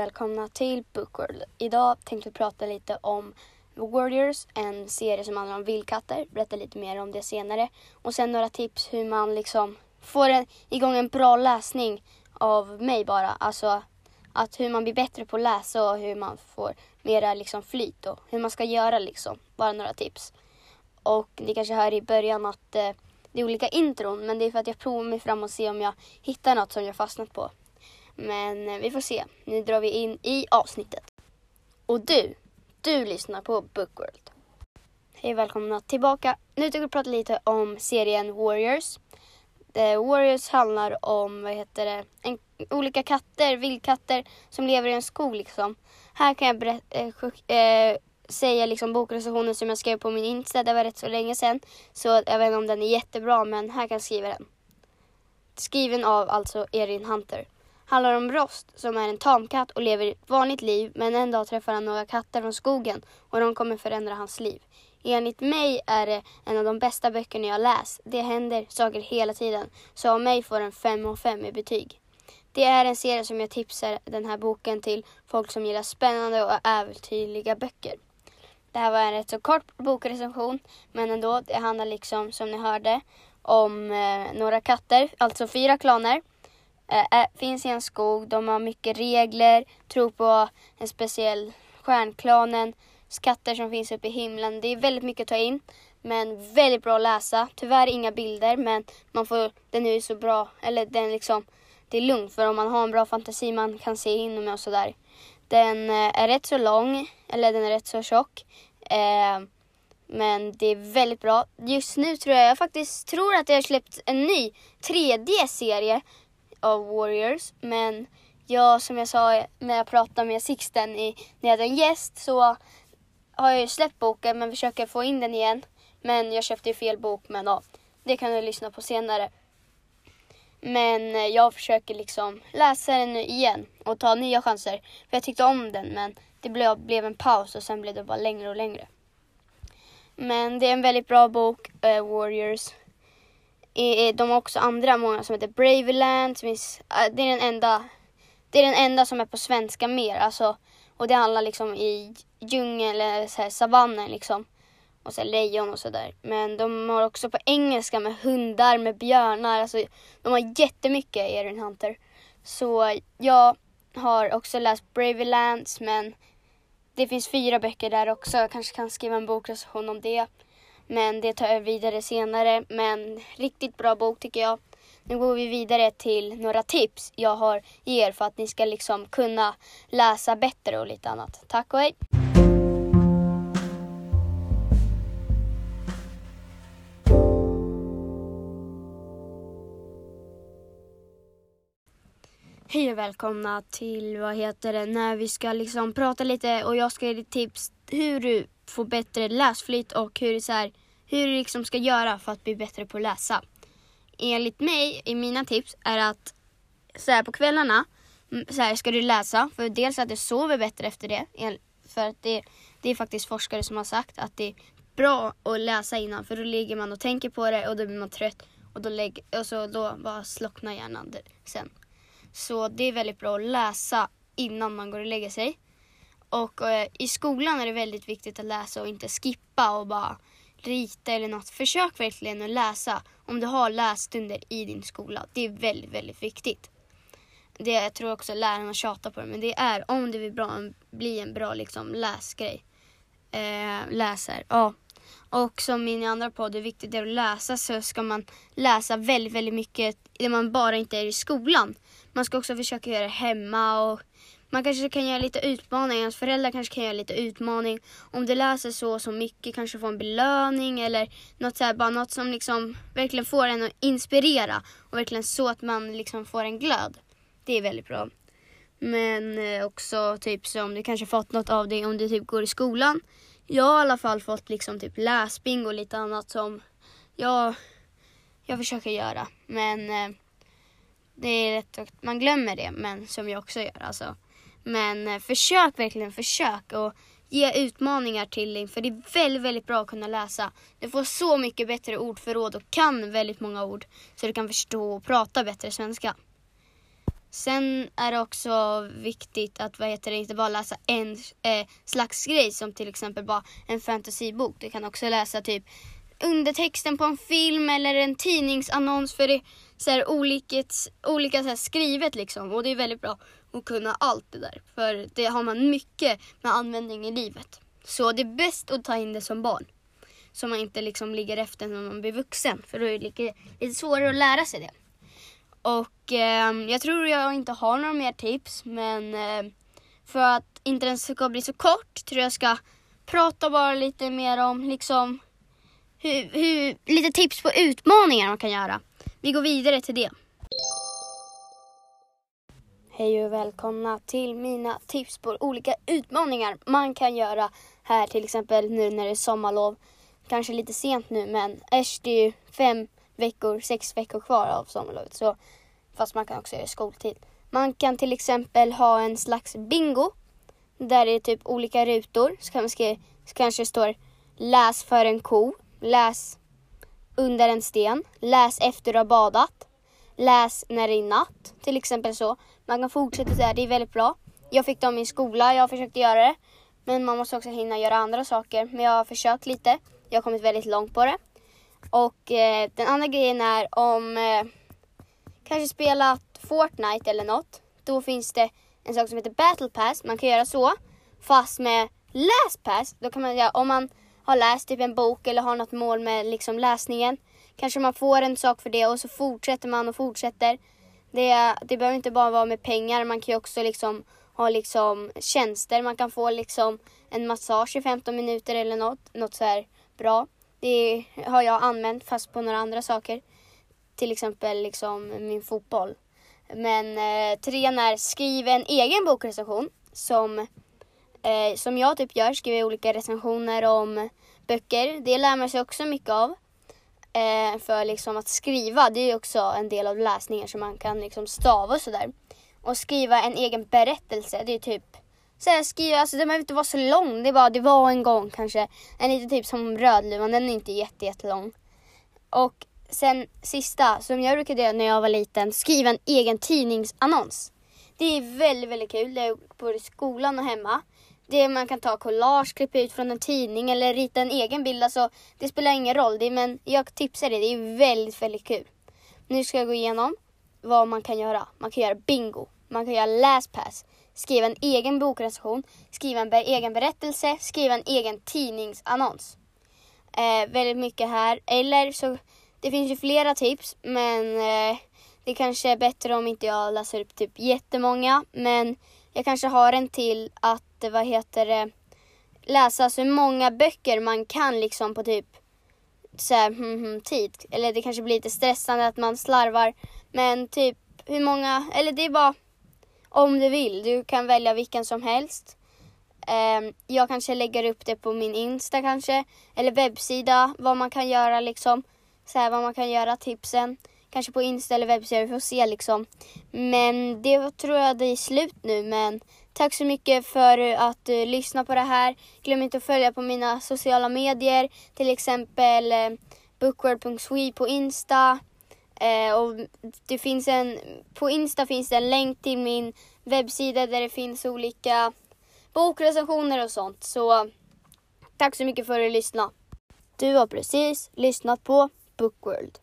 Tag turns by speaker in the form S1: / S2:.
S1: välkomna till Bookworld. Idag tänkte vi prata lite om Warriors, en serie som handlar om vildkatter. Berätta lite mer om det senare. Och sen några tips hur man liksom får en, igång en bra läsning av mig bara. Alltså att hur man blir bättre på att läsa och hur man får mera liksom flyt och hur man ska göra liksom. Bara några tips. Och ni kanske hör i början att eh, det är olika intron men det är för att jag provar mig fram och ser om jag hittar något som jag fastnat på. Men eh, vi får se. Nu drar vi in i avsnittet. Och du, du lyssnar på Bookworld. Hej välkomna tillbaka. Nu tänker vi prata lite om serien Warriors. The Warriors handlar om, vad heter det, en, olika katter, vildkatter som lever i en skog liksom. Här kan jag berätta, äh, eh, äh, säga liksom bokrecensionen som jag skrev på min Insta, det var rätt så länge sedan. Så jag vet inte om den är jättebra men här kan jag skriva den. Skriven av alltså Erin Hunter handlar om Rost som är en tamkatt och lever ett vanligt liv men en dag träffar han några katter från skogen och de kommer förändra hans liv. Enligt mig är det en av de bästa böckerna jag läst. Det händer saker hela tiden. Så av mig får den 5 av 5 i betyg. Det är en serie som jag tipsar den här boken till folk som gillar spännande och äventyrliga böcker. Det här var en rätt så kort bokrecension men ändå, det handlar liksom som ni hörde om eh, några katter, alltså fyra klaner äh, finns i en skog. De har mycket regler, tror på en speciell stjärnklanen, skatter som finns uppe i himlen. Det är väldigt mycket att ta in, men väldigt bra att läsa. Tyvärr inga bilder, men man får, den är ju så bra, eller den liksom, det är lugnt för om man har en bra fantasi man kan se in och sådär. Den eh, är rätt så lång, eller den är rätt så tjock. Eh, men det är väldigt bra. Just nu tror jag, jag faktiskt tror att det har släppt en ny 3D-serie av Warriors. Men jag, som jag sa när jag pratade med Sixten i, när jag hade en gäst så har jag ju släppt boken men försöker få in den igen. Men jag köpte ju fel bok men ja, det kan du lyssna på senare. Men eh, jag försöker liksom läsa den igen och ta nya chanser. För jag tyckte om den men det blev, blev en paus och sen blev det bara längre och längre. Men det är en väldigt bra bok, uh, Warriors de har också andra många som heter Braveland. Som finns, äh, det, är den enda, det är den enda som är på svenska mer. Alltså, och det handlar liksom i djungeln eller så här, savannen liksom. Och så här, lejon och sådär. Men de har också på engelska med hundar, med björnar. Alltså, de har jättemycket Erin Hunter. Så jag har också läst Bravelands men det finns fyra böcker där också. Jag kanske kan skriva en bokrecension om det. Men det tar jag vidare senare. Men riktigt bra bok tycker jag. Nu går vi vidare till några tips jag har er för att ni ska liksom kunna läsa bättre och lite annat. Tack och hej! Hej och välkomna till vad heter det, när vi ska liksom prata lite och jag ska ge dig tips hur du få bättre läsflyt och hur, så här, hur du liksom ska göra för att bli bättre på att läsa. Enligt mig, i mina tips, är att så här, på kvällarna så här, ska du läsa. För dels att du sover bättre efter det. För att det, det är faktiskt forskare som har sagt att det är bra att läsa innan. För då ligger man och tänker på det och då blir man trött. Och då, lägger, och så då bara slocknar hjärnan sen. Så det är väldigt bra att läsa innan man går och lägger sig. Och eh, i skolan är det väldigt viktigt att läsa och inte skippa och bara rita eller något. Försök verkligen att läsa om du har lässtunder i din skola. Det är väldigt, väldigt viktigt. Det, jag tror också lärarna tjatar på det, men det är om du vill bra, bli en bra liksom, läsgrej. Eh, läser, ja. Och som min andra podd, det är viktigt att läsa så ska man läsa väldigt, väldigt mycket när man bara inte är i skolan. Man ska också försöka göra det hemma och man kanske kan göra lite utmaning, ens föräldrar kanske kan göra lite utmaning. Om du läser så och så mycket kanske få en belöning eller något, så här, bara något som liksom verkligen får en att inspirera och verkligen så att man liksom får en glöd. Det är väldigt bra. Men eh, också typ så om du kanske fått något av det om du typ går i skolan. Jag har i alla fall fått liksom typ läsbing och lite annat som jag, jag försöker göra. Men eh, det är rätt man glömmer det men som jag också gör alltså. Men eh, försök verkligen, försök och ge utmaningar till dig för det är väldigt, väldigt bra att kunna läsa. Du får så mycket bättre ordförråd och kan väldigt många ord så du kan förstå och prata bättre svenska. Sen är det också viktigt att vad heter det, inte bara läsa en eh, slags grej som till exempel bara en fantasybok. Du kan också läsa typ undertexten på en film eller en tidningsannons för det är så här olika, olika så här skrivet liksom. Och det är väldigt bra och kunna allt det där. För det har man mycket med användning i livet. Så det är bäst att ta in det som barn. Så man inte liksom ligger efter när man blir vuxen. För då är det lite, lite svårare att lära sig det. Och eh, jag tror jag inte har några mer tips. Men eh, för att inte den ska bli så kort tror jag ska prata bara lite mer om liksom hur, hur, lite tips på utmaningar man kan göra. Vi går vidare till det. Hej och välkomna till mina tips på olika utmaningar man kan göra här till exempel nu när det är sommarlov. Kanske lite sent nu men äsch det är ju fem veckor, sex veckor kvar av sommarlovet. Så, fast man kan också göra skoltid. Man kan till exempel ha en slags bingo. Där det är typ olika rutor. Så, kan man skriva, så kanske det står läs för en ko läs under en sten, läs efter du har badat, läs när det är natt, till exempel så. Man kan fortsätta så här, det är väldigt bra. Jag fick dem i skola, jag försökte göra det. Men man måste också hinna göra andra saker. Men jag har försökt lite. Jag har kommit väldigt långt på det. Och eh, den andra grejen är om eh, kanske spelat Fortnite eller något. Då finns det en sak som heter Battle Pass. Man kan göra så. Fast med Last Pass, då kan man göra, om man har läst typ en bok eller har något mål med liksom läsningen. Kanske man får en sak för det och så fortsätter man och fortsätter. Det, det behöver inte bara vara med pengar, man kan ju också liksom ha liksom tjänster. Man kan få liksom en massage i 15 minuter eller något, något så här bra. Det har jag använt fast på några andra saker. Till exempel liksom min fotboll. Men eh, trean är skriv en egen bokrecension som eh, som jag typ gör, skriver olika recensioner om böcker. Det lär man sig också mycket av. Eh, för liksom att skriva, det är också en del av läsningen så man kan liksom stava och sådär. Och skriva en egen berättelse, det är typ så här, skriva, alltså den behöver inte vara så lång, det är bara det var en gång kanske. En liten typ som Rödluvan, den är inte jätte, jättelång. Och sen sista, som jag brukade göra när jag var liten, skriva en egen tidningsannons. Det är väldigt, väldigt kul. Det är både i skolan och hemma det man kan ta collage, klippa ut från en tidning eller rita en egen bild. Alltså, det spelar ingen roll, det, men jag tipsar dig. Det är väldigt, väldigt kul. Nu ska jag gå igenom vad man kan göra. Man kan göra bingo, man kan göra läspass, skriva en egen bokrecension, skriva en egen berättelse, skriva en egen tidningsannons. Eh, väldigt mycket här. Eller så, det finns ju flera tips, men eh, det kanske är bättre om inte jag läser upp typ jättemånga. Men jag kanske har en till att vad heter det, läsa så många böcker man kan liksom på typ så här, hmm, hmm, tid. Eller det kanske blir lite stressande att man slarvar. Men typ hur många, eller det är bara om du vill. Du kan välja vilken som helst. Ehm, jag kanske lägger upp det på min Insta kanske. Eller webbsida, vad man kan göra liksom. Så här, vad man kan göra, tipsen. Kanske på Insta eller webbsida, vi får se liksom. Men det tror jag det är slut nu. Men Tack så mycket för att du lyssnade på det här. Glöm inte att följa på mina sociala medier, till exempel eh, bookworld.swe på Insta. Eh, och det finns en, på Insta finns det en länk till min webbsida där det finns olika bokrecensioner och sånt. Så tack så mycket för att du lyssnade. Du har precis lyssnat på Bookworld.